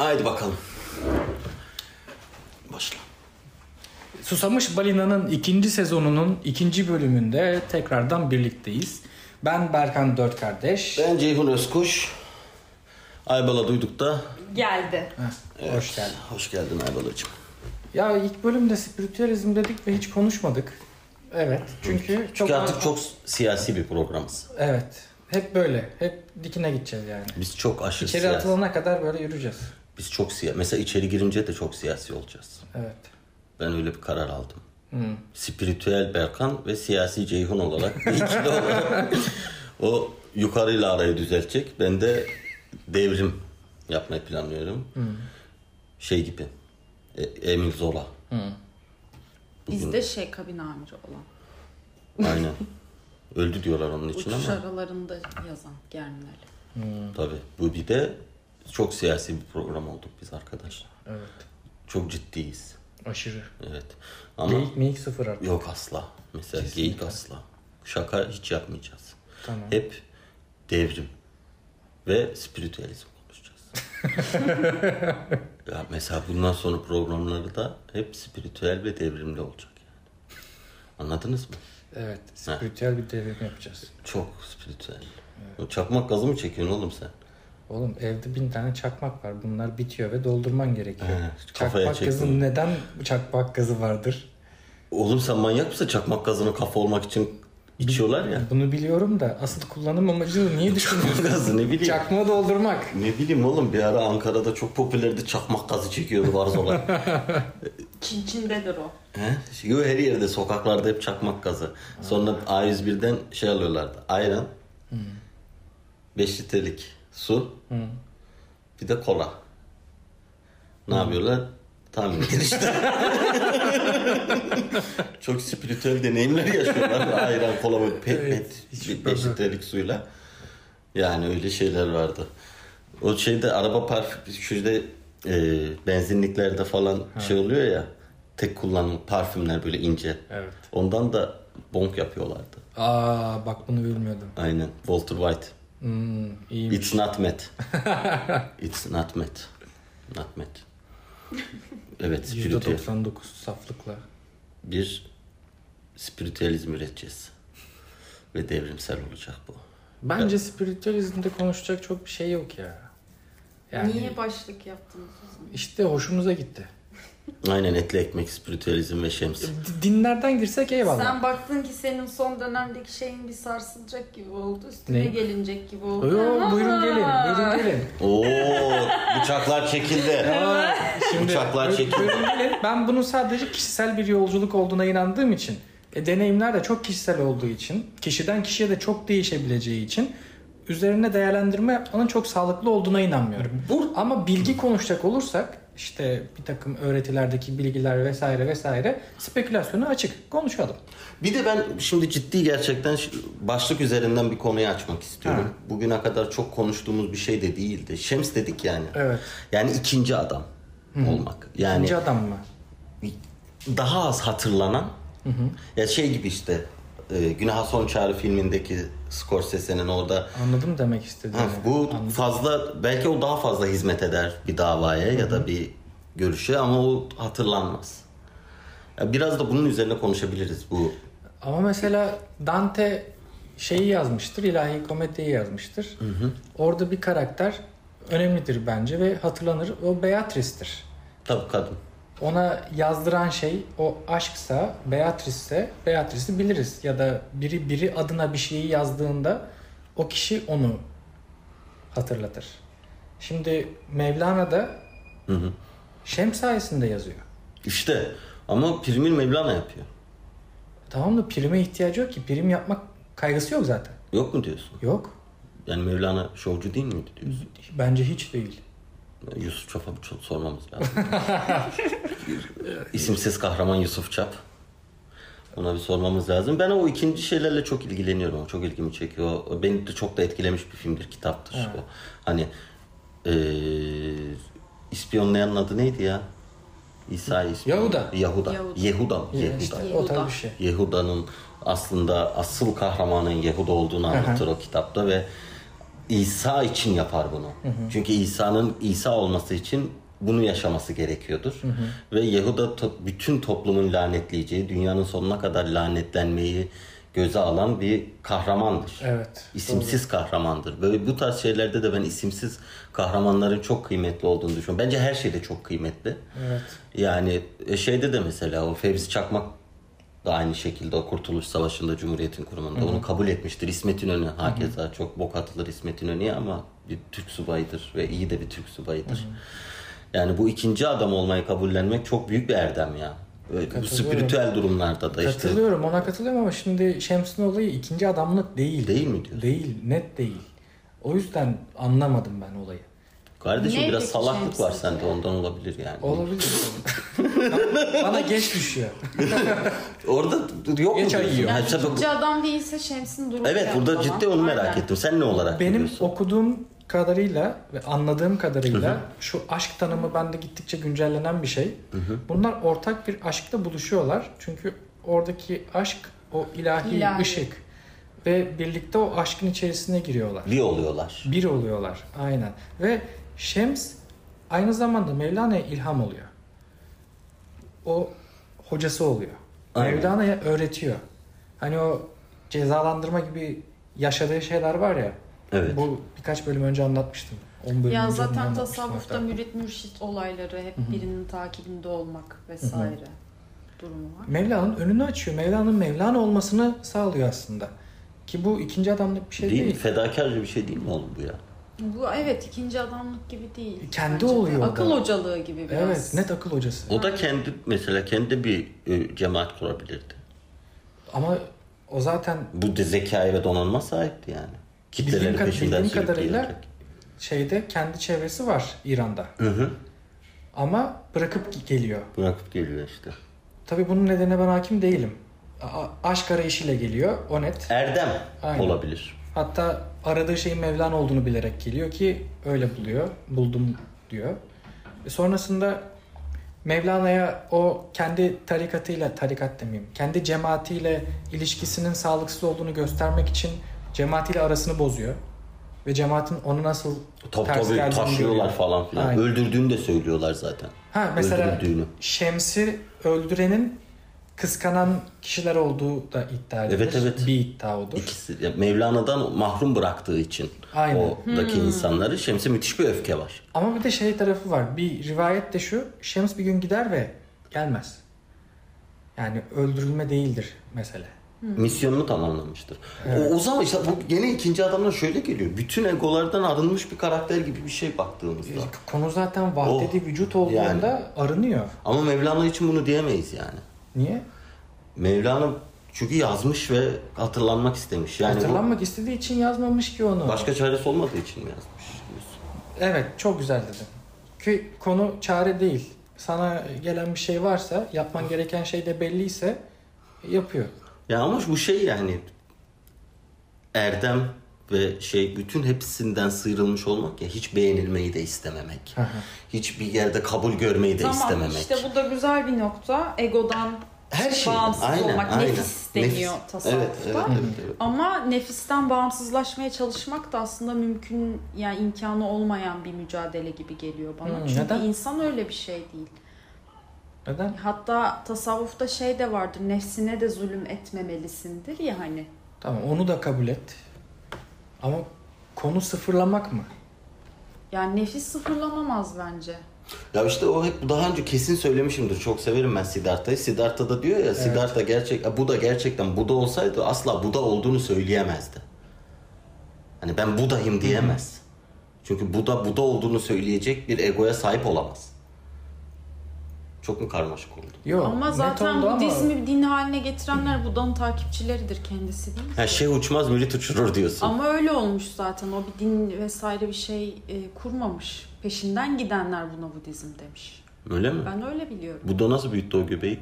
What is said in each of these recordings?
Haydi bakalım. Başla. Susamış Balina'nın ikinci sezonunun ikinci bölümünde tekrardan birlikteyiz. Ben Berkan Dört Kardeş. Ben Ceyhun Özkuş. Aybala duyduk da. Geldi. Heh, Hoş geldin. Hoş geldin Aybala'cığım. Ya ilk bölümde spiritüalizm dedik ve hiç konuşmadık. Evet. Çünkü çok Çünkü artık çok siyasi bir programız. Evet. Hep böyle. Hep dikine gideceğiz yani. Biz çok aşırı İçeri siyasi. atılana kadar böyle yürüyeceğiz. Biz çok siyasi. Mesela içeri girince de çok siyasi olacağız. Evet. Ben öyle bir karar aldım. Hmm. Spiritüel Berkan ve siyasi Ceyhun olarak ikili olarak o yukarıyla arayı düzeltecek. Ben de devrim yapmayı planlıyorum. Şey gibi. E, Emil Zola. Bizde şey kabin amiri olan. Aynen. Öldü diyorlar onun için Uçuş ama. aralarında yazan Germinali. Tabii. Bu bir de çok siyasi bir program olduk biz arkadaşlar. Evet. Çok ciddiyiz. Aşırı. Evet. Ama Geyik meyik sıfır artık. yok asla. Mesela geyik asla. Şaka hiç yapmayacağız. Tamam. Hep devrim ve spiritüalizm konuşacağız. ya mesela bundan sonra programları da hep spiritüel ve devrimli olacak yani. Anladınız mı? Evet. Spiritüel bir devrim yapacağız. Çok spiritüel. O Çakmak gazı mı çekiyorsun oğlum sen? Oğlum evde bin tane çakmak var. Bunlar bitiyor ve doldurman gerekiyor. He, kafaya çakmak gazı neden çakmak gazı vardır? Oğlum sen manyak mısın? Çakmak gazını kafa olmak için içiyorlar ya. Bunu biliyorum da asıl kullanım amacını niye düşünüyorsun? gazı ne bileyim. Çakma doldurmak. Ne bileyim oğlum bir ara Ankara'da çok popülerdi çakmak gazı çekiyordu Varzola. Çin Çin'dedir o. He? Yo, her yerde sokaklarda hep çakmak gazı. Sonra A101'den şey alıyorlardı. Ayran. 5 litrelik su. Bir de kola. Ne yapıyorlar? Tahmin edin işte. Çok spiritüel deneyimler yaşıyorlar. Ayran, kola pet Evet, pet. hiç 5 şüphe yok. litrelik suyla. Yani öyle şeyler vardı. O şeyde araba parfüm şurada e, benzinliklerde falan şey oluyor ya tek kullanımlık parfümler böyle ince. Evet. Ondan da bonk yapıyorlardı. Aa bak bunu bilmiyordum. Aynen. Walter White. Hmm, iyiymiş. It's not met. It's not met. Not met. Evet, spiritüel. %99 saflıkla. Bir spiritüalizm üreteceğiz. Ve devrimsel olacak bu. Bence spiritüalizmde konuşacak çok bir şey yok ya. Yani Niye başlık yaptınız o zaman? işte hoşumuza gitti. Aynen etli ekmek, spiritüalizm ve şems. Dinlerden girsek eyvallah. Sen baktın ki senin son dönemdeki şeyin bir sarsılacak gibi oldu. Üstüne Ne? gelinecek gibi oldu. Yo, buyurun gelin, buyurun gelin. Oo, bıçaklar çekildi. Aa, şimdi Uçaklar çekildi. buyurun gelin. Ben bunun sadece kişisel bir yolculuk olduğuna inandığım için, e, deneyimler de çok kişisel olduğu için, kişiden kişiye de çok değişebileceği için üzerine değerlendirme yapmanın çok sağlıklı olduğuna inanmıyorum. Ama bilgi konuşacak olursak işte bir takım öğretilerdeki bilgiler vesaire vesaire spekülasyona açık. Konuşalım. Bir de ben şimdi ciddi gerçekten başlık üzerinden bir konuyu açmak istiyorum. Ha. Bugüne kadar çok konuştuğumuz bir şey de değildi. Şems dedik yani. Evet. Yani ikinci adam olmak. Yani İkinci adam mı? daha az hatırlanan. Ya şey gibi işte e, Günaha Son Çağrı filmindeki Scorsese'nin orada Anladım demek istediğini. Ha, bu Anladım. fazla belki o daha fazla hizmet eder bir davaya ya da bir görüşe ama o hatırlanmaz. Ya biraz da bunun üzerine konuşabiliriz bu. Ama mesela Dante şeyi yazmıştır, ilahi komediyi yazmıştır. Orada bir karakter önemlidir bence ve hatırlanır. O Beatrice'tir. Tabii kadın. Ona yazdıran şey o aşksa, Beatrice ise Beatrice'i biliriz. Ya da biri biri adına bir şeyi yazdığında o kişi onu hatırlatır. Şimdi Mevlana da Hı hı. Şems sayesinde yazıyor. İşte ama Primil Mevlana yapıyor. Tamam da prime ihtiyacı yok ki. Prim yapmak kaygısı yok zaten. Yok mu diyorsun? Yok. Yani Mevlana şovcu değil miydi diyorsun? Bence hiç değil. Yusuf Çap'a bir çok sormamız lazım. İsimsiz kahraman Yusuf Çap. Ona bir sormamız lazım. Ben o ikinci şeylerle çok ilgileniyorum. O çok ilgimi çekiyor. O Beni de çok da etkilemiş bir filmdir, kitaptır. O. Hani eee ispiyonlayanın adı neydi ya? İsa ispiyon. Yahuda. Yahuda. Yahuda. Yehuda. Yehuda. o Yehuda. tarz bir şey. Yehuda'nın aslında asıl kahramanın Yehuda olduğunu anlatır o kitapta ve İsa için yapar bunu. Çünkü İsa'nın İsa olması için bunu yaşaması gerekiyordur. Ve Yahuda to- bütün toplumun lanetleyeceği, dünyanın sonuna kadar lanetlenmeyi göze alan bir kahramandır. Evet. İsimsiz kahramandır. Böyle bu tarz şeylerde de ben isimsiz kahramanların çok kıymetli olduğunu düşünüyorum. Bence her şeyde çok kıymetli. Evet. Yani e, şeyde de mesela o Fevzi Çakmak da aynı şekilde o Kurtuluş Savaşı'nda Cumhuriyet'in kurumunda onu kabul etmiştir. İsmet İnönü hakeza çok bok atılır İsmet İnönü'ye ama bir Türk subayıdır ve iyi de bir Türk subayıdır. Yani bu ikinci adam olmayı kabullenmek çok büyük bir erdem ya. Bu spiritüel durumlarda da işte Katılıyorum ona katılıyorum ama şimdi Şems'in olayı ikinci adamlık değil. Değil mi diyorsun? Değil. Net değil. O yüzden anlamadım ben olayı. Kardeşim Ne biraz peki salaklık var sizce? sende ondan olabilir yani. Olabilir. Bana geç düşüyor. Orada yok mu? Geç ay diyorsun? yiyor. Ha, Yani tabii bu- ikinci adam değilse Şems'in durumu Evet burada falan. ciddi onu merak Aynen. ettim. Sen ne olarak Benim görüyorsun? okuduğum kadarıyla ve anladığım kadarıyla şu aşk tanımı bende gittikçe güncellenen bir şey. Bunlar ortak bir aşkta buluşuyorlar. Çünkü oradaki aşk o ilahi, İlahi. ışık ve birlikte o aşkın içerisine giriyorlar. Bir oluyorlar. Bir oluyorlar aynen. Ve Şems aynı zamanda Mevlana'ya ilham oluyor. O hocası oluyor. Aynen. Mevlana'ya öğretiyor. Hani o cezalandırma gibi yaşadığı şeyler var ya. Evet. Bu birkaç bölüm önce anlatmıştım. 10 bölüm Ya önce zaten tasavvufta hatta. mürit mürşit olayları hep birinin takibinde olmak vesaire durumu var. Mevlana'nın önünü açıyor. Mevlana'nın Mevlana olmasını sağlıyor aslında. Ki bu ikinci adamlık bir şey değil değil. mi? Fedakarca bir şey değil mi oğlum bu ya? Bu evet ikinci adamlık gibi değil. Kendi bence oluyor Akıl da. hocalığı gibi biraz. Evet, net akıl hocası. O da kendi mesela kendi bir e, cemaat kurabilirdi. Ama o zaten Bu de zekaya ve donanma sahipti yani. Kitleleri Bildiğim peşinden bildiğim kadarıyla- şeyde kendi çevresi var İran'da. Hı hı. Ama bırakıp geliyor. Bırakıp geliyor işte. Tabii bunun nedenine ben hakim değilim. A- aşk arayışıyla geliyor. O net. Erdem Aynen. olabilir. Hatta aradığı şeyin Mevlana olduğunu bilerek geliyor ki öyle buluyor. Buldum diyor. E sonrasında Mevlana'ya o kendi tarikatıyla, tarikat demeyeyim, kendi cemaatiyle ilişkisinin sağlıksız olduğunu göstermek için cemaatiyle arasını bozuyor. Ve cemaatin onu nasıl Top ters tabii görüyor. falan filan. Aynen. Öldürdüğünü de söylüyorlar zaten. Ha mesela. Şems'i öldürenin kıskanan kişiler olduğu da iddia edilir. Evet, evet. Bir iddia odur. İkisi ya Mevlana'dan mahrum bıraktığı için Aynen. oradaki insanları Şems'e müthiş bir öfke var. Ama bir de şey tarafı var. Bir rivayet de şu. Şems bir gün gider ve gelmez. Yani öldürülme değildir mesele. Misyonunu tamamlamıştır. O, o zaman işte bu gene ikinci adamlar şöyle geliyor. Bütün egolardan arınmış bir karakter gibi bir şey baktığımızda. Konu zaten vahdedi Oh, vücut olduğunda yani. arınıyor. Ama Mevlana için bunu diyemeyiz yani. Niye? Mevlana çünkü yazmış ve hatırlanmak istemiş. Yani bu Hatırlanmak istediği için yazmamış ki onu. başka çaresi olmadığı için mi yazmış? diyorsun? Evet çok güzel dedin. Ki konu çare değil. Sana gelen bir şey varsa yapman gereken şey de belliyse yapıyor. Ya ama bu şey yani erdem ve şey bütün hepsinden sıyrılmış olmak ya hiç beğenilmeyi de istememek. Hı hı. Hiçbir yerde kabul görmeyi de Tamam istememek. işte bu da güzel bir nokta. Egodan Her şey. bağımsız Aynen, olmak. aynen. Nefis deniyor Nefis. tasavvufta. Evet, evet, evet, evet. Ama nefisten bağımsızlaşmaya çalışmak da aslında mümkün yani imkanı olmayan bir mücadele gibi geliyor bana. Hmm, Çünkü neden? insan öyle bir şey değil. Neden? Hatta tasavvufta şey de vardır. Nefsine de zulüm etmemelisindir ya hani. Tamam onu da kabul et. Ama konu sıfırlamak mı? Yani nefis sıfırlanamaz bence. Ya işte o hep daha önce kesin söylemişimdir. Çok severim ben Siddhartha'yı. Siddhartha da diyor ya Siddhartha gerçek bu da gerçekten Buda olsaydı asla Buda olduğunu söyleyemezdi. Hani ben Buda'yım diyemez. Çünkü Buda Buda olduğunu söyleyecek bir egoya sahip olamaz. Çok mu karmaşık oldu? Yok. ama zaten oldu ama- Budizmi din haline getirenler Buda'nın takipçileridir kendisi değil mi? Ha şey uçmaz mürit uçurur diyorsun. Ama öyle olmuş zaten. O bir din vesaire bir şey e, kurmamış. Peşinden gidenler buna Budizm demiş. Öyle mi? Ben öyle biliyorum. Buda nasıl büyüttü o göbeği?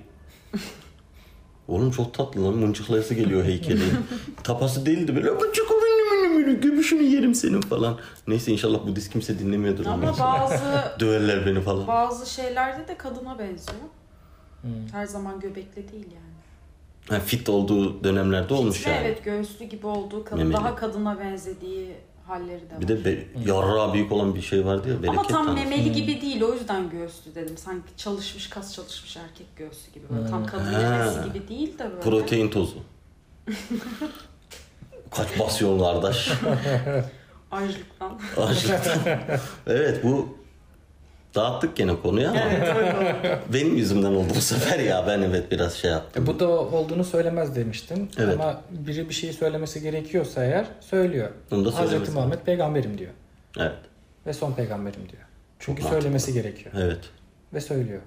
Oğlum çok tatlı lan. Mıncıklayası geliyor heykeli. Tapası değildi böyle. Mıncık benim göbüşünü yerim senin falan. Neyse inşallah Budist kimse dinlemiyordur. Ama bazı Döverler beni falan. bazı şeylerde de kadına benziyor. Her zaman göbekli değil yani. Ha, fit olduğu dönemlerde olmuş Fitne yani. evet göğüslü gibi olduğu kadın Memeli. daha kadına benzediği halleri de var. Bir de be, yarra büyük olan bir şey vardı ya bereket Ama tam tanrısı. memeli gibi değil o yüzden göğüslü dedim. Sanki çalışmış kas çalışmış erkek göğsü gibi. Böyle tam kadın memesi gibi değil de böyle. Protein tozu. Kaç basyon kardeş. Açlıktan. Açlıktan. evet bu dağıttık gene konuyu ama evet öyle benim yüzümden oldu bu sefer ya ben evet biraz şey yaptım. E, bu da olduğunu söylemez demiştin. Evet. Ama biri bir şey söylemesi gerekiyorsa eğer söylüyor. Bunu da Hazreti. Muhammed peygamberim diyor. Evet. Ve son peygamberim diyor. Çünkü Çok söylemesi gerekiyor. Evet. Ve söylüyor.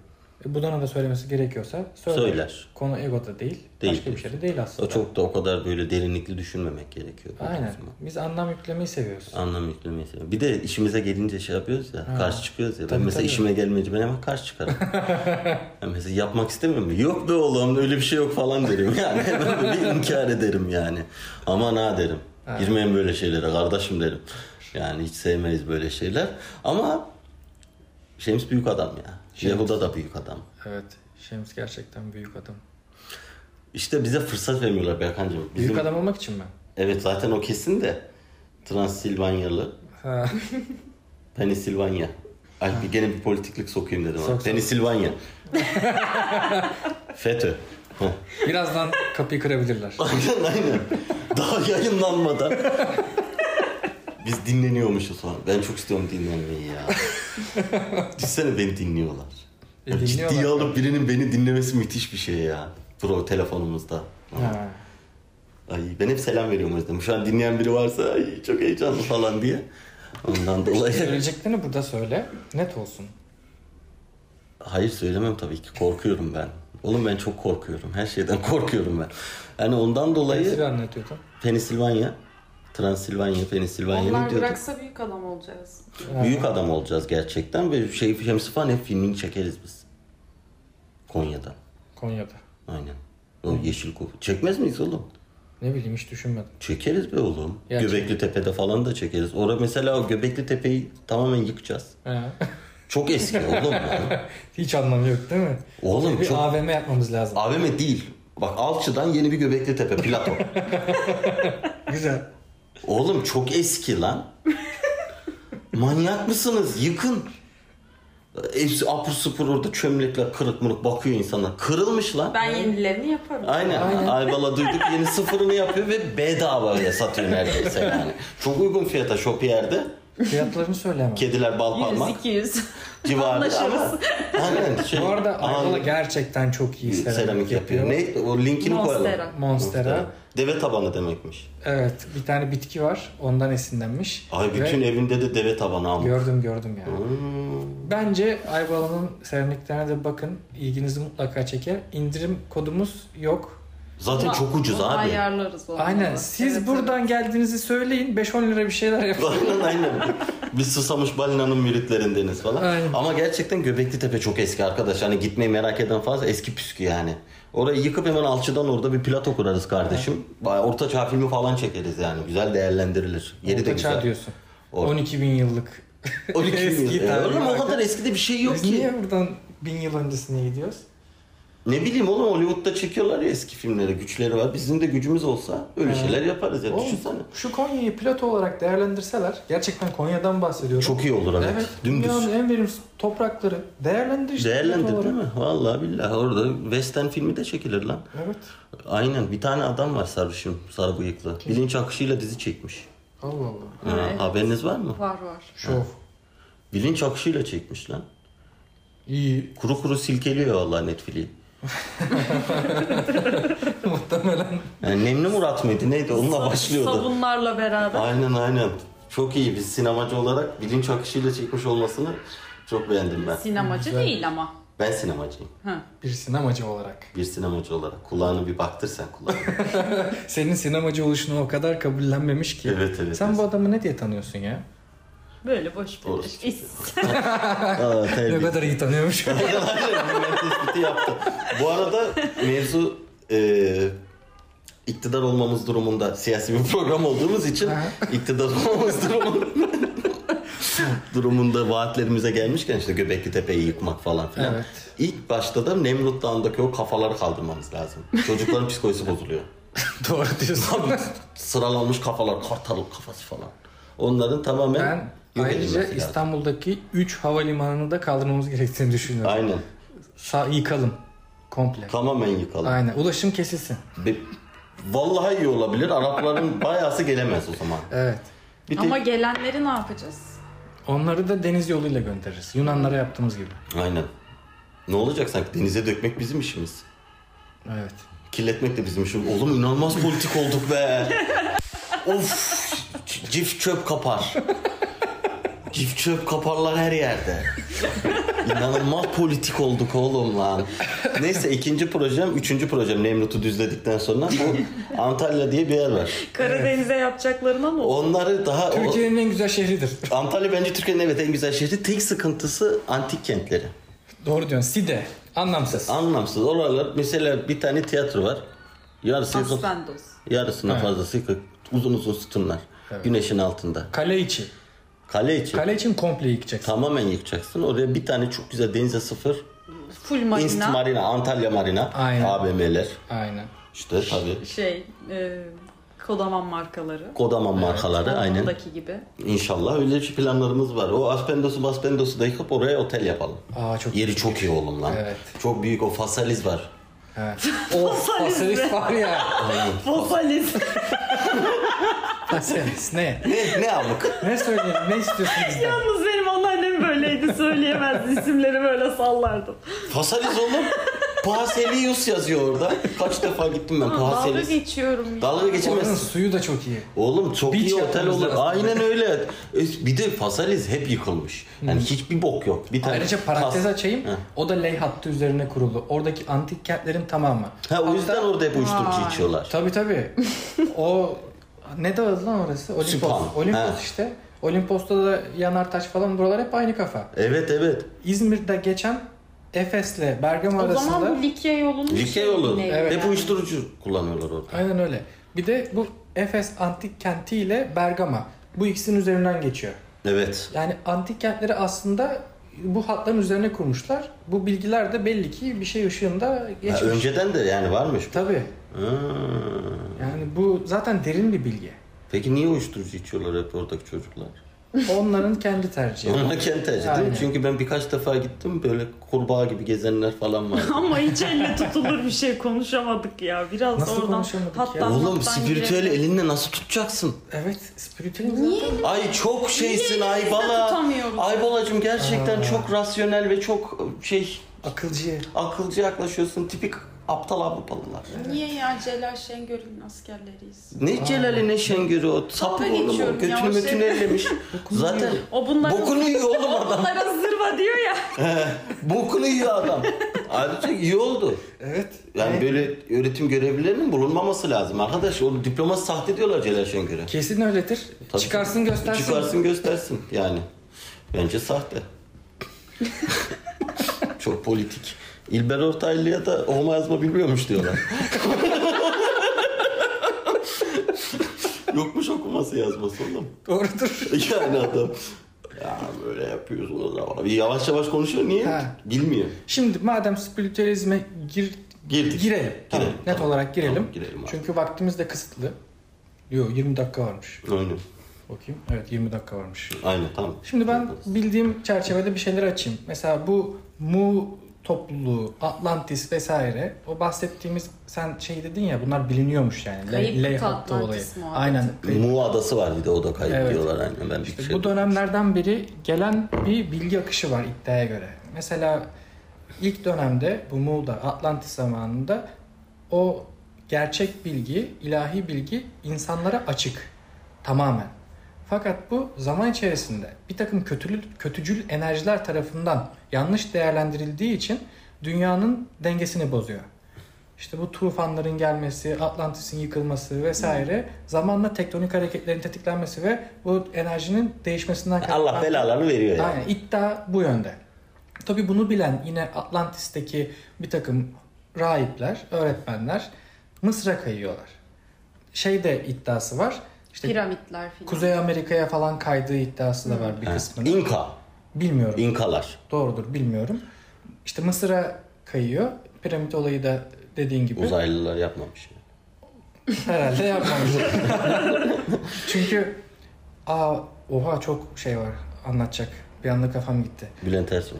E, Buda'nın da söylemesi gerekiyorsa söyler. Söyler. Konu egoda değil. Değil. Başka bir şey de değil aslında. O çok da o kadar böyle derinlikli düşünmemek gerekiyor. Aynen. Budizm'a. Biz anlam yüklemeyi seviyoruz. Anlam yüklemeyi seviyorum. Bir de işimize gelince şey yapıyoruz ya, Ha. karşı çıkıyoruz ya. Ben Tabii, mesela tabii. işime gelmeyince ben hemen karşı çıkarım. ben mesela yapmak istemiyorum. Yok be oğlum öyle bir şey yok falan derim yani. Hemen böyle inkar ederim yani. Aman ha derim. Ha. Girmeyin böyle şeylere kardeşim derim. Yani hiç sevmeyiz böyle şeyler. Ama Şems büyük adam ya. Şems. Yehuda da büyük adam. Evet. Şems gerçekten büyük adam. İşte bize fırsat vermiyorlar Berkancığım. Bizim, Büyük adam olmak için mi? Evet zaten o kesin de. Transilvanyalı. Ha. Pensilvanya. Ay bir gene bir politiklik sokayım dedim. Sok. Pensilvanya. FETÖ. Birazdan kapıyı kırabilirler. aynen aynen. Daha yayınlanmadan. Biz dinleniyormuşuz falan. Ben çok istiyorum dinlenmeyi ya. Düşünsene beni dinliyorlar. E, Ya Ciddiye dinliyorlar. alıp birinin beni dinlemesi müthiş bir şey ya. Pro telefonumuzda. Ha. Ay ben hep selam veriyorum o yüzden. Şu an dinleyen biri varsa ay çok heyecanlı falan diye. Ondan dolayı. Söyleyeceklerini burada söyle. Net olsun. Hayır söylemem tabii ki. Korkuyorum ben. Oğlum ben çok korkuyorum. Her şeyden korkuyorum ben. Yani ondan dolayı Size anlatıyordum. Pensilvanya, Transilvanya, Pensilvanya Onlar mı diyordum? bıraksa büyük adam olacağız. Büyük adam olacağız gerçekten ve şey Şemsi falan hep filmini çekeriz biz. Konya'da. Konya'da. Aynen. O yeşil koku. Çekmez miyiz oğlum? Ne bileyim hiç düşünmedim. Çekeriz be oğlum. Ya Göbekli Tepe'de falan da çekeriz. Orada mesela o Göbekli Tepe'yi tamamen yıkacağız. Ha. Çok eski oğlum ya. Hiç anlamı yok değil mi? Oğlum bir çok... AVM yapmamız lazım. AVM değil. Bak Alçı'dan yeni bir Göbekli Tepe, plato. Güzel. Oğlum çok eski lan. Manyak mısınız? Yıkın. Hepsi apur sıfır orada çömlekler kırık mırık bakıyor insanlar. Kırılmış lan. Ben yenilerini yaparım. Aynen. Aynen. Aybala duyduk yeni sıfırını yapıyor ve bedavaya satıyor neredeyse yani. Çok uygun fiyata Shopier'de. Fiyatlarını söyle hemen. Kediler bal 100 parmak 200. civarı Anlaşırız. Aynen. Şey, Bu arada Ayvalı gerçekten çok iyi seramik, seramik yapıyor. yapıyor. Ne? O linkini koyalım. Monstera. Monstera. Deve tabanı demekmiş. Evet bir tane bitki var ondan esinlenmiş. Ay bütün Ve evinde de deve tabanı ama. gördüm gördüm yani. Hmm. Bence Ayvalı'nın seramiklerine de bakın. ilginizi mutlaka çeker. İndirim kodumuz yok. Zaten Ama- çok ucuz abi. Ayarlarız onu. Aynen. Siz Evet, buradan geldiğinizi söyleyin. 5-10 lira bir şeyler yapın. aynen aynen. Biz susamış balinanın müritlerindeniz falan. Aynen. Ama gerçekten Göbekli Tepe çok eski arkadaş. Hani gitmeyi merak eden fazla eski püskü yani. Orayı yıkıp hemen alçıdan orada bir plato kurarız kardeşim. Bayağı Orta çağ filmi falan çekeriz yani. Güzel değerlendirilir. Yeri de Orta güzel. çağ diyorsun. Or- 12 bin yıllık. 12 bin Eski yıl. E, Oğlum o kadar eski de bir şey yok Biz ki. niye buradan bin yıl öncesine gidiyoruz? Ne bileyim oğlum Hollywood'da çekiyorlar ya eski filmleri. Güçleri var. Bizim de gücümüz olsa öyle şeyler yaparız ya. Oğlum, Düşünsene. Şu Konya'yı plato olarak değerlendirseler, gerçekten Konya'dan bahsediyorum. Çok iyi olur evet. Evet, Dümdüz. dünyanın en verimsiz toprakları. Değerlendir işte. Değerlendir değil mi? Vallahi billahi orada western filmi de çekilir lan. Evet. Aynen bir tane adam var sarışın, sarı bıyıklı. Bilinç akışıyla dizi çekmiş. Allah Allah. Ha, Evet. Haberiniz var mı? Var var. Şov. Bilinç akışıyla çekmiş lan. İyi. Kuru kuru silkeliyor vallahi Netflix'i. Muhtemelen. Yani Nemli Murat mıydı neydi onunla başlıyordu. Sabunlarla beraber. Aynen aynen. Çok iyi biz sinemacı olarak bilinç akışıyla çekmiş olmasını çok beğendim ben. Sinemacı Güzel. değil ama. Ben sinemacıyım. Hı. Bir sinemacı olarak. Bir sinemacı olarak. Kulağını bir baktır sen kulağına. Senin sinemacı oluşunu o kadar kabullenmemiş ki. Evet, evet, Sen evet. bu adamı ne diye tanıyorsun ya? Böyle boş bir iş. Aa, Ne kadar iyi tanıyormuş. Aynen hemen tespiti yaptı. Bu arada mevzu e, iktidar olmamız durumunda siyasi bir program olduğumuz için iktidar olmamız durumunda durumunda vaatlerimize gelmişken işte Göbekli Tepe'yi yıkmak falan filan. Evet. İlk başta da Nemrut Dağı'ndaki o kafaları kaldırmamız lazım. Çocukların psikolojisi bozuluyor. Doğru diyorsun. Sıralanmış kafalar, kartal kafası falan. Onların tamamen Ben yok ayrıca. İstanbul'daki 3 havalimanını da kaldırmamız gerektiğini düşünüyorum. Aynen. Sa yıkalım komple. Tamamen yıkalım. Aynen. Ulaşım kesilsin. Be- Vallahi iyi olabilir. Arapların bayağısı gelemez o zaman. Evet. Bir tek... Ama gelenleri ne yapacağız? Onları da deniz yoluyla göndeririz. Yunanlara yaptığımız gibi. Aynen. Ne olacak sanki? Denize dökmek bizim işimiz. Evet. Kirletmek de bizim işimiz. Oğlum inanılmaz politik olduk be. of. Cif çöp kapar. Cif çöp kaparlar her yerde. İnanılmaz politik olduk oğlum lan. Neyse ikinci projem, üçüncü projem Nemrut'u düzledikten sonra bu Antalya diye bir yer var. Karadeniz'e yapacaklarına mı? Onları daha... o- Türkiye'nin en güzel şehridir. Antalya bence Türkiye'nin evet en güzel şehri. Tek sıkıntısı antik kentleri. Doğru diyorsun. Side. Anlamsız. Anlamsız. Oralar mesela bir tane tiyatro var. Yarısı Aspendos. yarısına Evet. fazlası yıkık. Uzun uzun sütunlar. Güneşin altında. Kale içi. Kale için Kale için komple yıkacaksın. tamamen yıkacaksın. Oraya bir tane çok güzel denize sıfır. Full marina. Inst Marina, Antalya Marina. Aynen. AVM'ler. Aynen. İşte tabii. Şey, e, kodaman markaları. Kodaman markaları aynen. Ondaki gibi. İnşallah öyle bir planlarımız var. O Aspendos'u Aspendos'u da yıkıp oraya otel yapalım. Aa çok Yeri çok iyi oğlum lan. Evet. Çok büyük o Fasaliz var. Evet. O fasalis var ya. Fosalis. Fasalis ne? Ne, ne amık? Ne söyleyeyim? Ne istiyorsun bizden? Yalnız benim anneannem böyleydi. Söyleyemezdi isimleri böyle sallardım. Fasaliz oğlum. Paselius yazıyor orada. Kaç defa gittim ben Aa, Dalga geçiyorum ya. Dalga Oranın geçemezsin. suyu da çok iyi. Oğlum çok Beach iyi otel yapmamız olur. lazım. Aynen öyle. E, Bir de Fasaliz hep yıkılmış. Yani hiçbir bok yok. Bir tane Ayrıca parantez tas- açayım. Ha. O da ley hattı üzerine kurulu. Oradaki antik kentlerin tamamı. Ha o yüzden Hatta- orada hep uyuşturucu içiyorlar. Tabii tabii. o ne dağı lan orası? Olimpos. Süphan. Olimpos He. işte. Olimpos'ta da yanar taş falan buralar hep aynı kafa. Evet evet. İzmir'de geçen Efes'le Bergama O arasında zaman bu Likya yolunun Likya yolu. şeyi ne Evet. Hep yani? uyuşturucu kullanıyorlar orada. aynen öyle. Bir de bu Efes antik kenti ile Bergama bu ikisinin üzerinden geçiyor. Evet. Yani antik kentleri aslında bu hatların üzerine kurmuşlar. Bu bilgiler de belli ki bir şey ışığında Ha, geçmiş. önceden de yani varmış. Tabii. Ha. Yani bu zaten derin bir bilgi. Peki niye uyuşturucu içiyorlar hep oradaki çocuklar? Onların kendi tercihi. Onlar kendi tercih değil mi? Aynen. Çünkü ben birkaç defa gittim böyle kurbağa gibi gezenler falan var. Ama hiç elle tutulur bir şey konuşamadık ya. Biraz Nasıl oradan konuşamadık ya? hattan Oğlum hattan spiritüel girelim. elinle nasıl tutacaksın? Evet, spiritüel Niye? Ay çok şeysin Niye Aybala. tutamıyoruz? Aybalacım gerçekten Aa. çok rasyonel ve çok şey akılcı. akılcı yaklaşıyorsun. Tipik aptal Avrupalılar. Niye ya Celal Şengör'ün askerleriyiz? Ne Celal'i ne Şengör'ü o sapık oğlum o. geçiyorum ya, Götünü o mötünü şey- ellemiş. Zaten O bunların, bokunu yiyor oğlum adam. bunlara zırva diyor ya. bokunu yiyor adam. Ayrıca iyi oldu. Evet. Yani Evet. böyle öğretim görevlilerinin bulunmaması lazım. Arkadaş o diploması sahte diyorlar Celal Şengör'e. Kesin öyledir. Tabii. Çıkarsın göstersin. Çıkarsın göstersin yani. Bence sahte. Çok politik. İlber Ortaylı'ya da okuma yazma bilmiyormuş diyorlar. Yokmuş okuması yazması oğlum. Doğrudur. Yani adam ya böyle yapıyoruz o zaman. Bir yavaş yavaş konuşuyor niye? Ha. Bilmiyor. Şimdi madem spiritüalizme gir, Girdik. girelim. Tamam, Girelim, net tamam. olarak girelim. Tamam, girelim abi. Çünkü vaktimiz de kısıtlı. Yo 20 dakika varmış. Aynen. Bakayım. Evet 20 dakika varmış. Aynen tamam. Şimdi ben bildiğim çerçevede bir şeyler açayım. Mesela bu Mu topluluğu, Atlantis vesaire o bahsettiğimiz sen şey dedin ya bunlar biliniyormuş yani. Kayıp hattı Atlantis muhabbeti. Aynen. kayıp. Mu adası var bir de o da kayıp Evet. diyorlar aynen ben bir İşte şey. bu dönemlerden beri gelen bir bilgi akışı var iddiaya göre. Mesela ilk dönemde bu Mu'da Atlantis zamanında o gerçek bilgi, ilahi bilgi insanlara açık tamamen. Fakat bu zaman içerisinde bir takım kötülü, kötücül enerjiler tarafından yanlış değerlendirildiği için dünyanın dengesini bozuyor. İşte bu tufanların gelmesi, Atlantis'in yıkılması vesaire zamanla tektonik hareketlerin tetiklenmesi ve bu enerjinin değişmesinden Allah belalarını veriyor yani. Aynen iddia bu yönde. Tabii bunu bilen yine Atlantis'teki bir takım rahipler, öğretmenler Mısır'a kayıyorlar. Şey de iddiası var. İşte Piramitler filan. Kuzey Amerika'ya falan kaydığı iddiası da var bir Ha, kısmının. İnka. Bilmiyorum. İnkalar. Doğrudur bilmiyorum. İşte Mısır'a kayıyor. Piramit olayı da dediğin gibi. Uzaylılar yapmamış. Herhalde yapmamış. Çünkü Aa oha çok şey var anlatacak. Bir anda kafam gitti. Bülent Ersoy.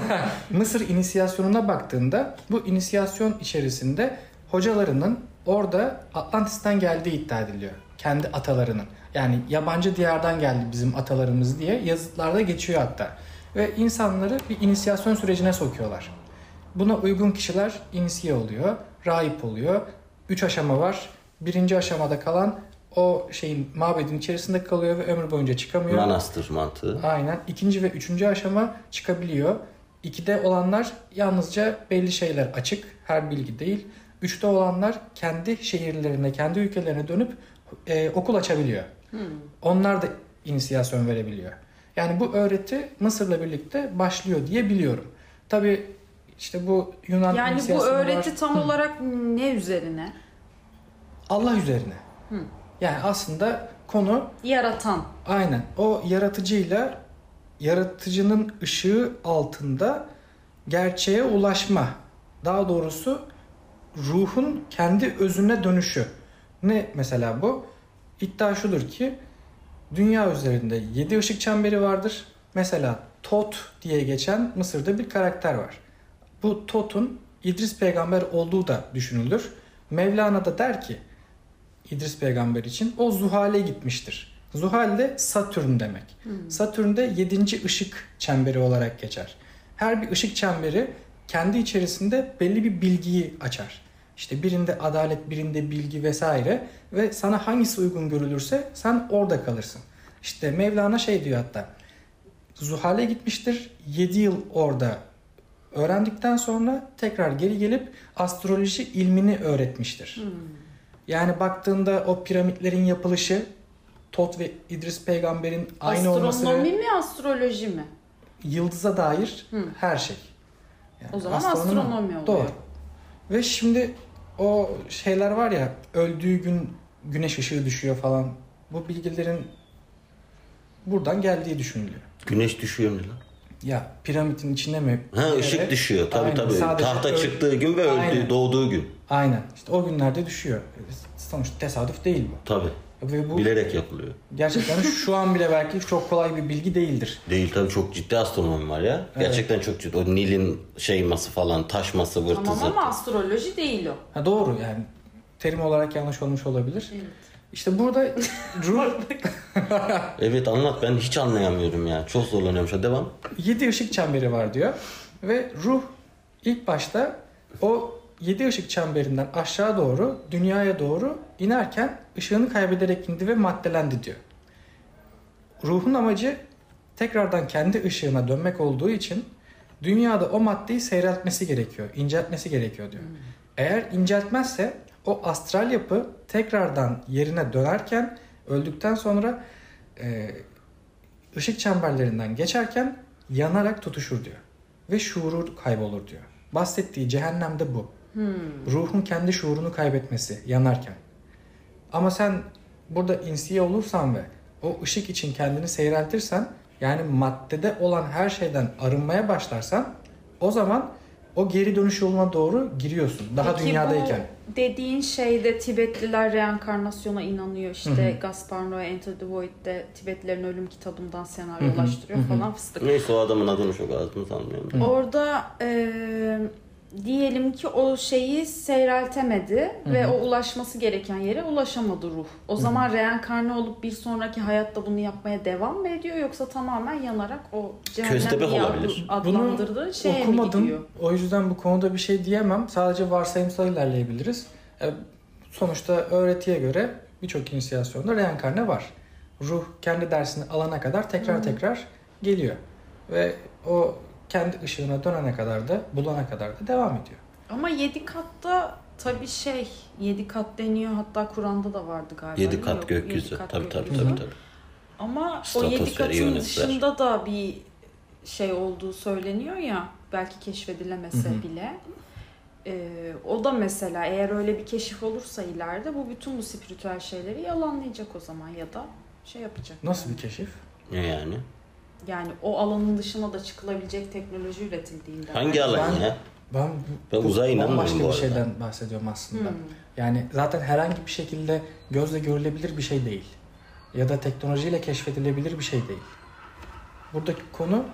Mısır inisiyasyonuna baktığında bu inisiyasyon içerisinde hocalarının orada Atlantis'ten geldiği iddia ediliyor. Kendi atalarının. Yani yabancı diyardan geldi bizim atalarımız diye yazıtlarda geçiyor hatta. Ve insanları bir inisiyasyon sürecine sokuyorlar. Buna uygun kişiler inisiye oluyor, rahip oluyor. Üç aşama var. Birinci aşamada kalan o şeyin mabedin içerisinde kalıyor ve ömür boyunca çıkamıyor. Manastır mantığı. Aynen. İkinci ve üçüncü aşama çıkabiliyor. İkide olanlar yalnızca belli şeyler açık. Her bilgi değil. Üçte olanlar kendi şehirlerine, kendi ülkelerine dönüp e, okul açabiliyor. Onlar da inisiyasyon verebiliyor. Yani bu öğreti Mısır'la birlikte başlıyor diye biliyorum. Tabi işte bu Yunan Yani bu inisiyasyonu var. öğreti tam olarak ne üzerine? Allah üzerine. Hı. Yani aslında konu Yaratan. Aynen. O yaratıcıyla yaratıcının ışığı altında gerçeğe ulaşma. Daha doğrusu ruhun kendi özüne dönüşü. Ne mesela bu? İddia şudur ki dünya üzerinde 7 ışık çemberi vardır. Mesela Tot diye geçen Mısır'da bir karakter var. Bu Tot'un İdris peygamber olduğu da düşünülür. Mevlana da der ki İdris peygamber için o Zuhal'e gitmiştir. Zuhal de Satürn demek. Satürn de 7. ışık çemberi olarak geçer. Her bir ışık çemberi kendi içerisinde belli bir bilgiyi açar. İşte birinde adalet, birinde bilgi vesaire ve sana hangisi uygun görülürse sen orada kalırsın. İşte Mevlana şey diyor hatta. Zuhal'e gitmiştir. 7 yıl orada öğrendikten sonra tekrar geri gelip astroloji ilmini öğretmiştir. Yani baktığında o piramitlerin yapılışı Tot ve İdris peygamberin aynı olması Astronomi mi astroloji mi? yıldıza dair Hı. her şey. Yani O zaman astronomi. astronomi oluyor. Doğru. Ve şimdi o şeyler var ya öldüğü gün güneş ışığı düşüyor falan. Bu bilgilerin buradan geldiği düşünülüyor. Güneş düşüyor mu lan? Ya piramidin içine mi? Ha Evet. ışık düşüyor. Tabii Aynen. tabii. Sadece Tahta öl- çıktığı gün ve öldüğü, Aynen. doğduğu gün. Aynen. İşte o günlerde düşüyor. Sonuçta tesadüf değil bu. Tabii. Ve bu Bilerek yapılıyor. gerçekten şu an bile belki çok kolay bir bilgi değildir. Değil tabii çok ciddi astronomi var ya. Evet. Gerçekten çok ciddi. O Nil'in şeyması falan, taşması, vırtı Tamam zırtı. ama astroloji değil o. Ha doğru yani terim olarak yanlış olmuş olabilir. Evet. İşte burada ruh Evet anlat ben hiç anlayamıyorum ya. Çok zorlanıyorum şu an. Devam. 7 ışık çemberi var diyor. Ve ruh ilk başta o 7 ışık çemberinden aşağı doğru dünyaya doğru inerken ışığını kaybederek indi ve maddelendi diyor. Ruhun amacı tekrardan kendi ışığına dönmek olduğu için dünyada o maddeyi seyreltmesi gerekiyor, inceltmesi gerekiyor diyor. Eğer inceltmezse o astral yapı tekrardan yerine dönerken öldükten sonra e, ışık çemberlerinden geçerken yanarak tutuşur diyor. Ve şuuru kaybolur diyor. Bahsettiği cehennemde bu. Ruhun kendi şuurunu kaybetmesi yanarken. Ama sen burada insiye olursan ve o ışık için kendini seyreltirsen yani maddede olan her şeyden arınmaya başlarsan o zaman o geri dönüş yoluna doğru giriyorsun. Daha Peki dünyadayken. bu dediğin şeyde Tibetliler reenkarnasyona inanıyor. İşte Gaspar Noé Enter the Void'de Tibetlilerin ölüm kitabından senaryolaştırıyor falan fıstık. Neyse o adamın adını çok ağzımı sanmıyorum. Orada e, diyelim ki o şeyi seyreltemedi ve o ulaşması gereken yere ulaşamadı ruh. O zaman reenkarne olup bir sonraki hayatta bunu yapmaya devam mı ediyor yoksa tamamen yanarak o cehennem Köstebek olabilir. adlandırdığı şeye mi okumadım. gidiyor? O yüzden bu konuda bir şey diyemem. Sadece varsayımsal ilerleyebiliriz. E, sonuçta öğretiye göre birçok inisiyasyonda reenkarne var. Ruh kendi dersini alana kadar tekrar tekrar geliyor. Ve o kendi ışığına dönene kadar da bulana kadar da devam ediyor. Ama yedi katta tabii şey yedi kat deniyor hatta Kur'an'da da vardı galiba. Yedi değil mi? kat Yok, gökyüzü. yedi kat Tabii tabii gökyüzü. tabii. tabii. Ama o Stratosfer, yedi katın ionosfer. dışında da bir şey olduğu söyleniyor ya belki keşfedilemese Hı hı. bile. Ee, o da mesela eğer öyle bir keşif olursa ileride bu bütün bu spiritüel şeyleri yalanlayacak o zaman ya da şey yapacak. Nasıl bir keşif? Ne yani? Yani o alanın dışına da çıkılabilecek teknoloji üretildiğinde. Hangi alan Ben- ya? Ben, Ben uzaya inanmıyorum Başka bir arada. şeyden bahsediyorum aslında. Hmm. Yani zaten herhangi bir şekilde gözle görülebilir bir şey değil. ya da teknolojiyle keşfedilebilir bir şey değil. Buradaki konu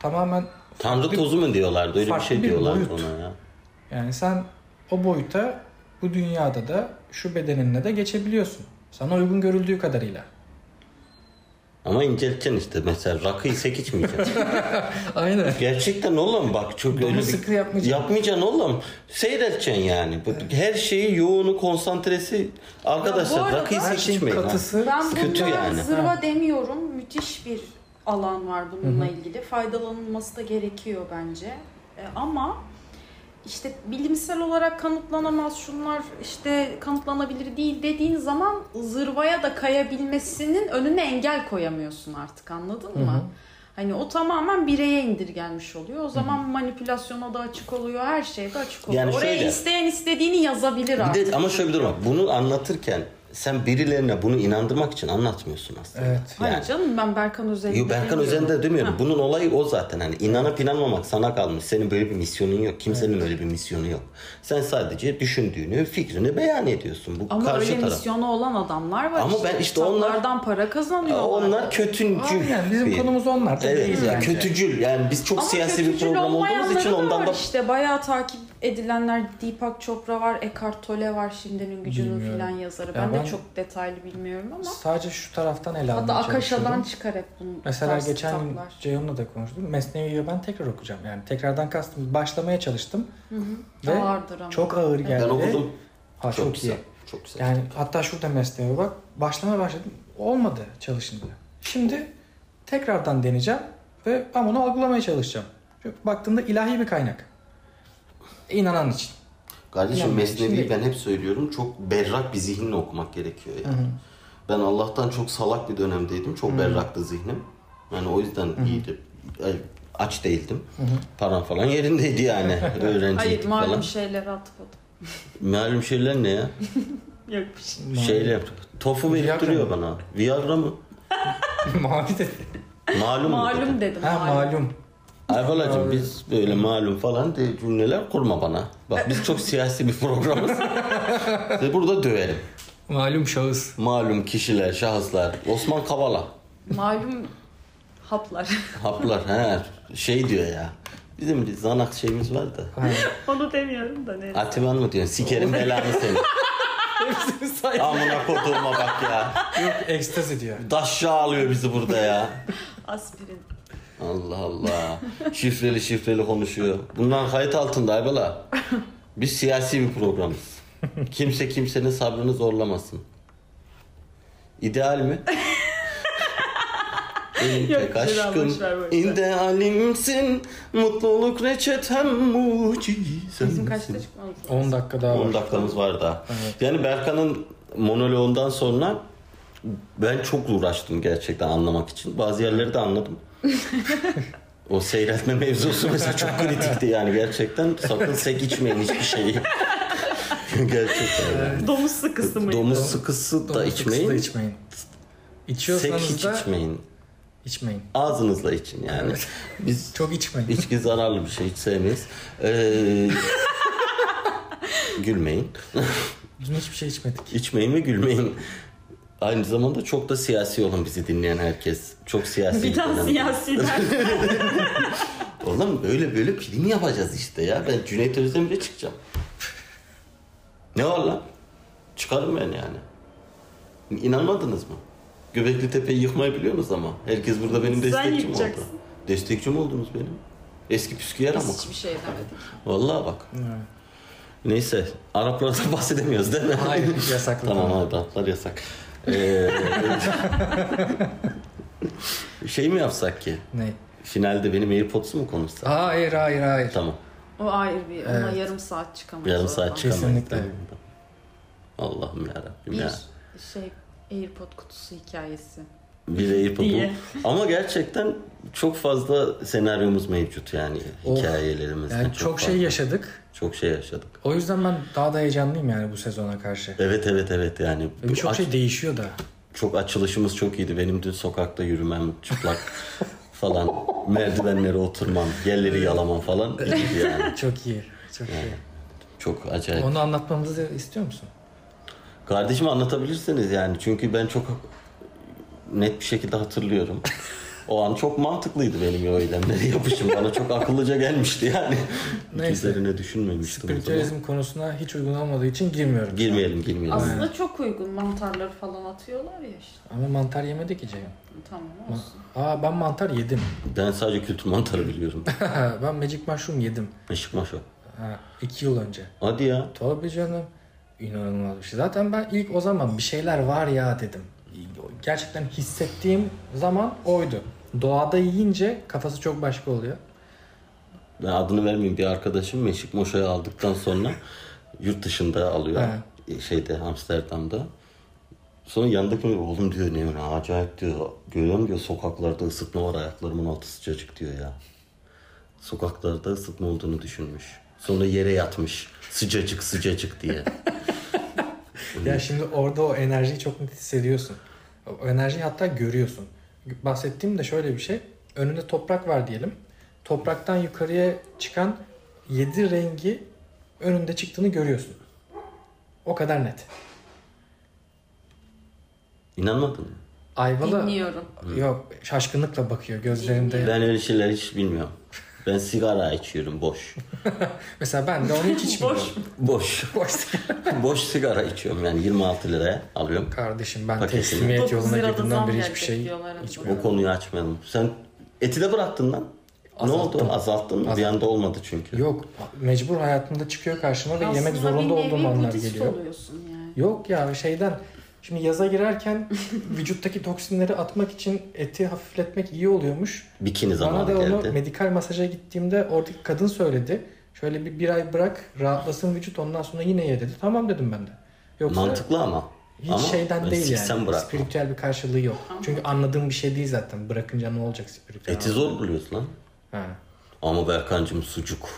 tamamen Tanrı farklı- tozu mu diyorlardı? Öyle bir şey bir diyorlar boyut. ona ya. Yani sen o boyuta bu dünyada da şu bedeninle de geçebiliyorsun. Sana uygun görüldüğü kadarıyla. Ama incelteceksin işte. Mesela rakı isek içmeyeceksin. Aynen. Gerçekten oğlum bak çok Bunu öyle sıkı yapmayacaksın. Yapmayacaksın oğlum. Seyredeceksin yani. Bu- Her şeyi yoğunu, konsantresi. Arkadaşlar Ya bu arada- rakı Her şeyin içmeyin. ha. katısı Ben Kötü bundan yani. zırva Ha. demiyorum. Müthiş bir alan var bununla ilgili. Faydalanılması da gerekiyor bence. E, ama işte bilimsel olarak kanıtlanamaz şunlar işte kanıtlanabilir değil dediğin zaman zırvaya da kayabilmesinin önüne engel koyamıyorsun artık anladın mı? Hı hı. Hani o tamamen bireye indirgenmiş oluyor. O zaman manipülasyona da açık oluyor, her şeye de açık oluyor. Yani Oraya şöyle- isteyen istediğini yazabilir artık. de ama şöyle bir durum var. Bunu anlatırken sen birilerine bunu inandırmak için anlatmıyorsun aslında. Evet. Hayır Yani- canım ben Berkan Özel'de Yo, Berkan. Özen'de demiyorum. Ha. Bunun olayı o zaten. Hani inanıp inanmamak sana kalmış. Senin böyle bir misyonun yok. Kimsenin öyle bir misyonu yok. Sen sadece düşündüğünü, fikrini beyan ediyorsun. Bu Ama karşı öyle taraf. misyonu olan adamlar var. Ama ben işte kitaplardan para kazanıyorlar. Onlar kötüncül. Aynen bizim bir- konumuz onlar Evet değil ya bence. kötücül. Yani biz çok Ama siyasi bir program olduğumuz için ondan da işte bayağı takip edilenler Deepak Chopra var, Eckhart Tolle var şimdinin gücünün Bilmiyorum. filan yazarı. Ya ben, ben- de çok detaylı bilmiyorum ama Sadece şu taraftan ele hatta almaya Akasha'dan çalışıyordum. çıkar hep bunun Mesela geçen gün kitaplar. Ceyhun'la da konuştum. Mesnevi'yi ben tekrar okuyacağım. Yani tekrardan kastım başlamaya çalıştım. Hı hı. Ve Ağırdır ama. Çok ağır geldi. ben okudum. Ha, çok, güzel. iyi. Çok güzel. Yani hatta şurada mesleğe bak. Başlamaya başladım. Olmadı çalışınca. Şimdi tekrardan deneyeceğim ve ama onu algılamaya çalışacağım. Çünkü baktığımda ilahi bir kaynak. İnanan için. Kardeşim İnanmıyorum. Mesnevi'yi Şimdi- ben hep söylüyorum. Çok berrak bir zihinle okumak gerekiyor yani. Ben Allah'tan çok salak bir dönemdeydim. Çok berraktı zihnim. Yani o yüzden iyiydi. Ay, Aç değildim. Param falan yerindeydi yani. Öğrenciydik Hayır malum falan. şeyler atıp atıp. Malum şeyler ne ya? Yok bir şey. Şeyler. Tofu verip Viagra duruyor mı? bana. Viagra mı? Mavi dedi. Malum? Malum dedim. Ha malum. malum. Aybalacığım biz böyle malum falan de cümleler kurma bana. Bak biz çok siyasi bir programız. Ve burada döverim. Malum şahıs. Malum kişiler, şahıslar. Osman Kavala. Malum haplar. Haplar. He, şey diyor ya. Bizim bir zanak şeyimiz var da. Onu demiyorum da ne. Ativan mı diyorsun? Sikerim belanı seni. Hepsini say. Amına koduğuma bak ya. Yok ekstazi diyor. Daşşa alıyor bizi burada ya. Aspirin. Allah Allah. Şifreli şifreli konuşuyor. Bunlar kayıt altında Aybala. Biz siyasi bir programız. Kimse kimsenin sabrını zorlamasın. İdeal mi? Benim Yok, tek aşkım idealimsin Mutluluk reçetem mucizem Bizim kaçta çıkmamız lazım? 10 dakika daha 10 var. dakikamız var daha. Yani Berkan'ın monoloğundan sonra ben çok uğraştım gerçekten anlamak için. Bazı yerleri de anladım. O seyretme mevzusu mesela çok kritikti yani gerçekten. Sakın sek içmeyin hiçbir şeyi. gerçekten. yani. Domuz sıkısı mıydı? Domuz sıkısı da Domuz sıkısı içmeyin. da içmeyin. Sek İçiyorsanız hiç da içmeyin. içmeyin. Ağzınızla için yani. Evet. Biz Çok içmeyin. içki zararlı bir şey hiç sevmeyiz. Ee, gülmeyin. Dün hiçbir şey içmedik. İçmeyin ve gülmeyin. Aynı zamanda çok da siyasi olun bizi dinleyen herkes. Çok siyasi. Bir tane siyasiler. Oğlum böyle böyle film yapacağız işte ya. Ben Cüneyt Özdemir'e çıkacağım. Ne var lan? Çıkarım ben yani. İnanmadınız mı? Göbekli Tepe'yi yıkmayı biliyorsunuz ama. Herkes burada benim Sen destekçim oldu. Destekçim oldunuz benim. Eski püskü yer ama. Hiçbir şey demedik. Vallahi bak. Neyse. Araplardan bahsedemiyoruz değil mi? Hayır yasaklı. Tamam abi Araplar yasak. Ee, şey mi yapsak ki? Ne? Finalde benim AirPods'u mu konuşsak? Hayır hayır hayır. Tamam. O ayrı bir. Ona Evet. yarım saat çıkamayız. Yarım oradan. saat çıkamayız. Kesinlikle. değil mi? Allah'ım yarabbim Bir ya. şey AirPod kutusu hikayesi. Bir AirPod Diye. Ama gerçekten çok fazla senaryomuz mevcut yani. Of. Hikayelerimizde. Yani çok, şey fazla. yaşadık. Çok şey yaşadık. O yüzden ben daha da heyecanlıyım yani bu sezona karşı. Evet evet evet yani. Birçok şey değişiyor da. Çok açılışımız çok iyiydi. Benim dün sokakta yürümem, çıplak falan, merdivenlere oturmam, yerleri yalamam falan iyiydi yani. Çok iyi. Çok iyi. Çok acayip. Onu anlatmamızı istiyor musun? Kardeşim anlatabilirsiniz yani. Çünkü ben çok net bir şekilde hatırlıyorum. O an çok mantıklıydı benim o eylemleri yapışım. Bana çok akıllıca gelmişti yani. Hiç Neyse. üzerine düşünmemiştim. Spiritüalizm konusuna hiç uygun olmadığı için girmiyorum. Girmeyelim girmeyelim. Aslında çok uygun mantarları falan atıyorlar ya işte. Ama mantar yemedi ki Ceyhun. Tamam Ma- olsun. Aa ben mantar yedim. Ben sadece kültür mantarı biliyorum. ben magic mushroom yedim. Meşik maşo. Ha, iki yıl önce. Hadi ya. Tabii canım. İnanılmaz bir şey. Zaten ben ilk o zaman bir şeyler var ya dedim. Gerçekten hissettiğim zaman oydu. Doğada yiyince kafası çok başka oluyor. Ben adını vermeyeyim bir arkadaşım Meşik Moşa'yı aldıktan sonra yurt dışında alıyor. Şeyde Amsterdam'da. Sonra yanındaki oğlum diyor ne ne acayip diyor. Görüyorum diyor sokaklarda ısıtma var ayaklarımın altı sıcacık diyor ya. Sokaklarda ısıtma olduğunu düşünmüş. Sonra yere yatmış. Sıcacık sıcacık diye. Ya şimdi orada o enerjiyi çok net hissediyorsun. O enerjiyi hatta görüyorsun. Bahsettiğim de şöyle bir şey. Önünde toprak var diyelim. Topraktan yukarıya çıkan yedi rengi önünde çıktığını görüyorsun. O kadar net. İnanmadın mı? Ayvalı Dinliyorum. yok şaşkınlıkla bakıyor gözlerinde. Ben öyle şeyler hiç bilmiyorum. Ben sigara içiyorum boş. Mesela ben de onu hiç içmiyorum. Boş. Boş. boş sigara içiyorum yani 26 liraya alıyorum. Kardeşim ben Paketini. teslimiyet 9 yoluna lirada girdiğimden zam beri hiçbir gelecek şey diyorlar içmiyorum. O konuyu açmayalım. Sen eti de bıraktın lan. Azalttım. Ne oldu? Azalttın mı? Bir Azalttım. anda olmadı çünkü. Yok mecbur hayatımda çıkıyor karşıma ve yemek Aslında zorunda bir nevi olduğum anlar geliyor. oluyorsun yani. Yok ya şeyden şimdi yaza girerken vücuttaki toksinleri atmak için eti hafifletmek iyi oluyormuş. Bikini Bana zamanı da onu geldi. medikal masaja gittiğimde oradaki kadın söyledi. Şöyle bir, bir ay bırak rahatlasın vücut ondan sonra yine ye dedi. Tamam dedim ben de. Yoksa Mantıklı ama. hiç ama şeyden değil yani. bırakma. Spiritüel bir karşılığı yok. Çünkü anladığım bir şey değil zaten. Bırakınca ne olacak spiritüel? Eti zor buluyorsun lan. Ha. Ama Berkancığım sucuk.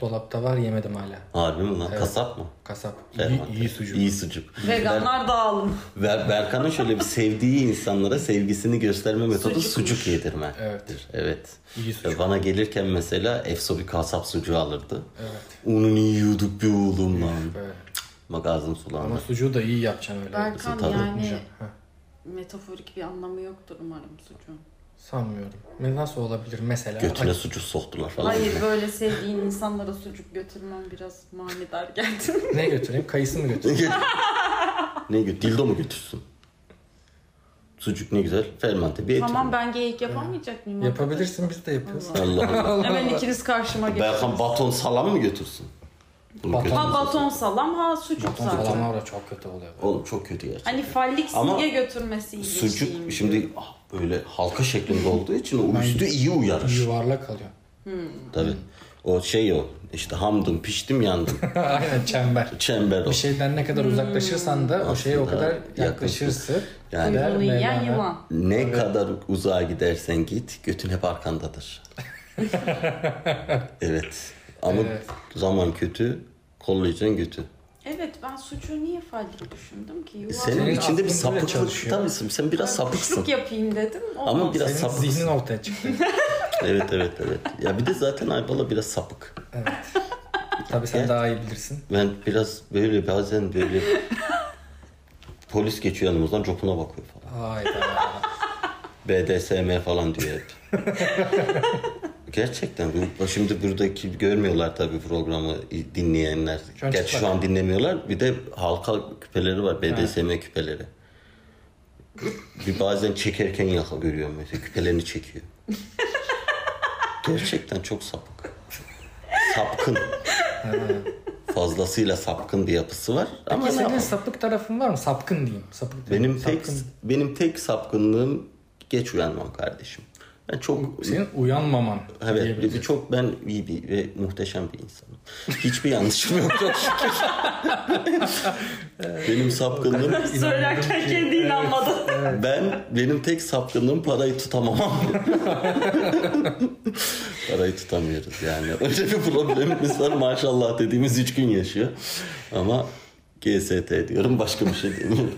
Dolapta var yemedim hala. Harbi mi lan? Kasap mı? Kasap. İyi, iyi sucuk. İyi sucuk. Veganlar dağılın. Ber, Berkan'ın şöyle bir sevdiği insanlara sevgisini gösterme metodu Sucukmuş. sucuk yedirme. Evet. Evet. İyi sucuk. Bana gelirken mesela Efso bir kasap sucuğu alırdı. Evet. Onu yiyorduk bir oğlum lan. Böyle. Bak ağzım sulandı. Ama sucuğu da iyi yapacaksın öyle. Berkan tabii. yani metaforik bir anlamı yoktur umarım sucuğun. Sanmıyorum. Ne- Nasıl olabilir mesela? Götüne Ay, sucuk soktular falan. Hayır böyle sevdiğin insanlara sucuk götürmem biraz manidar geldi. ne götüreyim? Kayısı mı götüreyim? ne götür? Dildo mu götürsün? Sucuk ne güzel. Fermente bir et. tamam ben geyik yapamayacak mıyım? Yapabilirsin biz de yapıyoruz. Allah. Allah Allah. Hemen ikiniz karşıma geçin. Berkan baton salam mı götürsün? Bunu Baton-. Ha baton salam ha sucuk Baton zaten. salamlar da çok kötü oluyor. Oğlum çok kötü gerçekten. Hani fallik Ama silge götürmesi iyi bir Sucuk şeyim şimdi ah, böyle halka şeklinde olduğu için o üstü iyi uyarır. Yuvarlak kalıyor. Tabii. O şey o. İşte hamdım, piştim, yandım. Aynen çember. Çember o. Bir şeyden ne kadar uzaklaşırsan da o şeye o Aslında kadar yaklaşırsın. Yani- Der Kuyruğunu yiyen Mevlana. yılan. Ne kadar uzağa gidersen git, götün hep arkandadır. evet. Ama Evet. zaman kötü, kollayacaksın götü. Evet ben sucuğu niye fallik düşündüm ki? Yuvarlak. Senin, Senin içinde bir aklın böyle sapıklık. çalışıyor. Tabii sen biraz sapıksın. Kuşluk yapayım dedim. Ama biraz Senin sapıksın. zihnin ortaya çıktı. Evet evet evet. Ya bir de zaten Aybala biraz sapık. Tabii sen Evet. daha iyi bilirsin. Ben biraz böyle bazen böyle polis geçiyor yanımızdan copuna bakıyor falan. Hayda. BDSM falan diyor hep. Gerçekten şimdi buradaki görmüyorlar tabii programı dinleyenler. Şu an Gerçi şu an dinlemiyorlar. Bir de halka küpeleri var. BDSM küpeleri. Bir bazen çekerken yaka görüyorum mesela. Küpelerini çekiyor. Gerçekten çok sapık. Sapkın. Fazlasıyla sapkın bir yapısı var. Ama Peki ne senin yapalım? sapık tarafın var mı? Sapkın diyeyim. Sapık diyeyim. Benim tek Sapkın. benim tek sapkınlığım geç uyanmam kardeşim. Ben çok Senin uyanmaman. Evet, çok ben iyi bir ve muhteşem bir insanım. Hiçbir yanlışım yok çok şükür. benim sapkınlığım, Söylerken kendi inanmadı. ben benim tek sapkınlığım parayı tutamamam. parayı tutamıyoruz yani. Öyle bir problemimiz var maşallah dediğimiz üç gün yaşıyor. Ama GST diyorum başka bir şey demiyorum.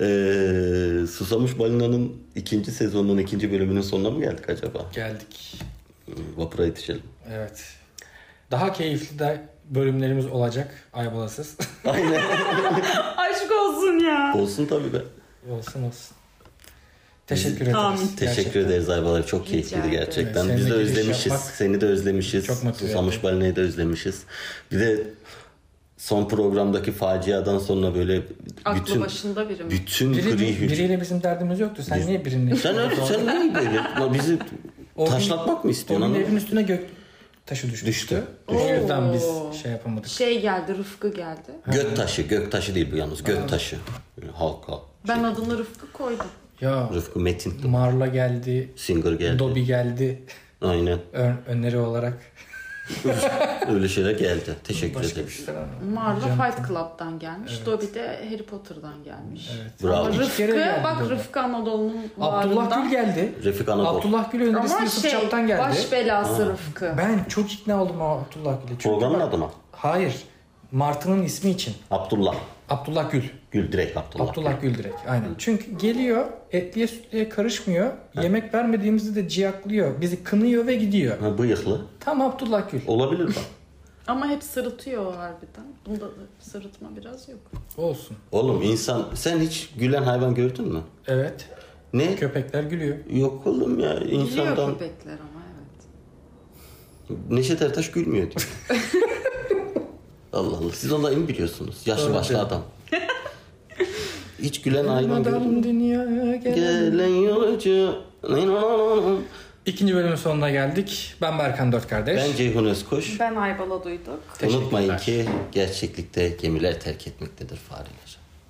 Ee, Susamış Balina'nın ikinci sezonunun ikinci bölümünün sonuna mı geldik acaba? Geldik. Vapura yetişelim. Evet. Daha keyifli de bölümlerimiz olacak aybalasız. Aynen. Aşk olsun ya. Olsun tabii be. olsun olsun. Teşekkür ederiz. Amin. Teşekkür Gerçekten. ederiz Aybalar. Çok Rica keyifliydi ederim. gerçekten. Evet, Biz de özlemişiz. yapmak Seni de özlemişiz. çok Susamış. Balina'yı da özlemişiz. Bir de son programdaki faciadan sonra böyle Aklı bütün başında biri mi? bütün Biri, gri hücre. biriyle bizim derdimiz yoktu. Sen Biz- niye birini... Sen öyle, sen niye böyle? Ya Bizi O gün- taşlatmak mı istiyorsun? anladın evin üstüne gök taşı düşmüştü. Düştü. O yüzden Oo. biz şey yapamadık. Şey geldi, Rıfkı geldi. Gök taşı, gök taşı değil bu yalnız. Gök taşı. Böyle halka. Ben adını Rıfkı koydum. Ya Rıfkı Metin. Marla geldi, Singer geldi. Dobby geldi Aynen. ön- öneri olarak. Öyle şeyler geldi. Teşekkür Başka ederim. bir şeyler. Marla Can- Fight Club'dan gelmiş. Dobby de Harry Potter'dan gelmiş. Evet. Bravo. Ama Rıfkı, geldi bak Dobby. Rıfkı Anadolu'nun Abdullah Gül geldi. Refik Anadolu. Abdullah Gül önerisi Ama Yusuf şey, Çap'tan geldi. baş belası Rıfkı. Ben çok ikna oldum o Abdullah Gül'e. Çünkü Programın bak- adı mı? Hayır. Martı'nın ismi için. Abdullah. Abdullah Gül. Gül direkt Abdullah. Abdullah Gül direkt. Aynen. Çünkü geliyor etliye sütlüye karışmıyor. Yemek vermediğimizde de ciyaklıyor. Bizi kınıyor ve gidiyor. Ha, bıyıklı. Tam Abdullah Gül. Olabilir bak. Ama hep sırıtıyor o harbiden. Bunda da sırıtma biraz yok. Olsun. Oğlum insan sen hiç gülen hayvan gördün mü? Evet. Ne? Köpekler gülüyor. Yok oğlum ya insandan köpekler ama evet. Neşet Ertaş gülmüyor diyor. Allah Allah siz ondan iyi mi biliyorsunuz? Yaşlı başlı adam. Hiç gülen gördün? Adam dünyaya gelen. Gelen yolcu. İkinci bölümün sonuna geldik. Ben Berkan Dört Kardeş. Ben Ceyhun Özkoş. Ben Aybala duyduk. Unutmayın ki gerçeklikte gemiler terk etmektedir fareler.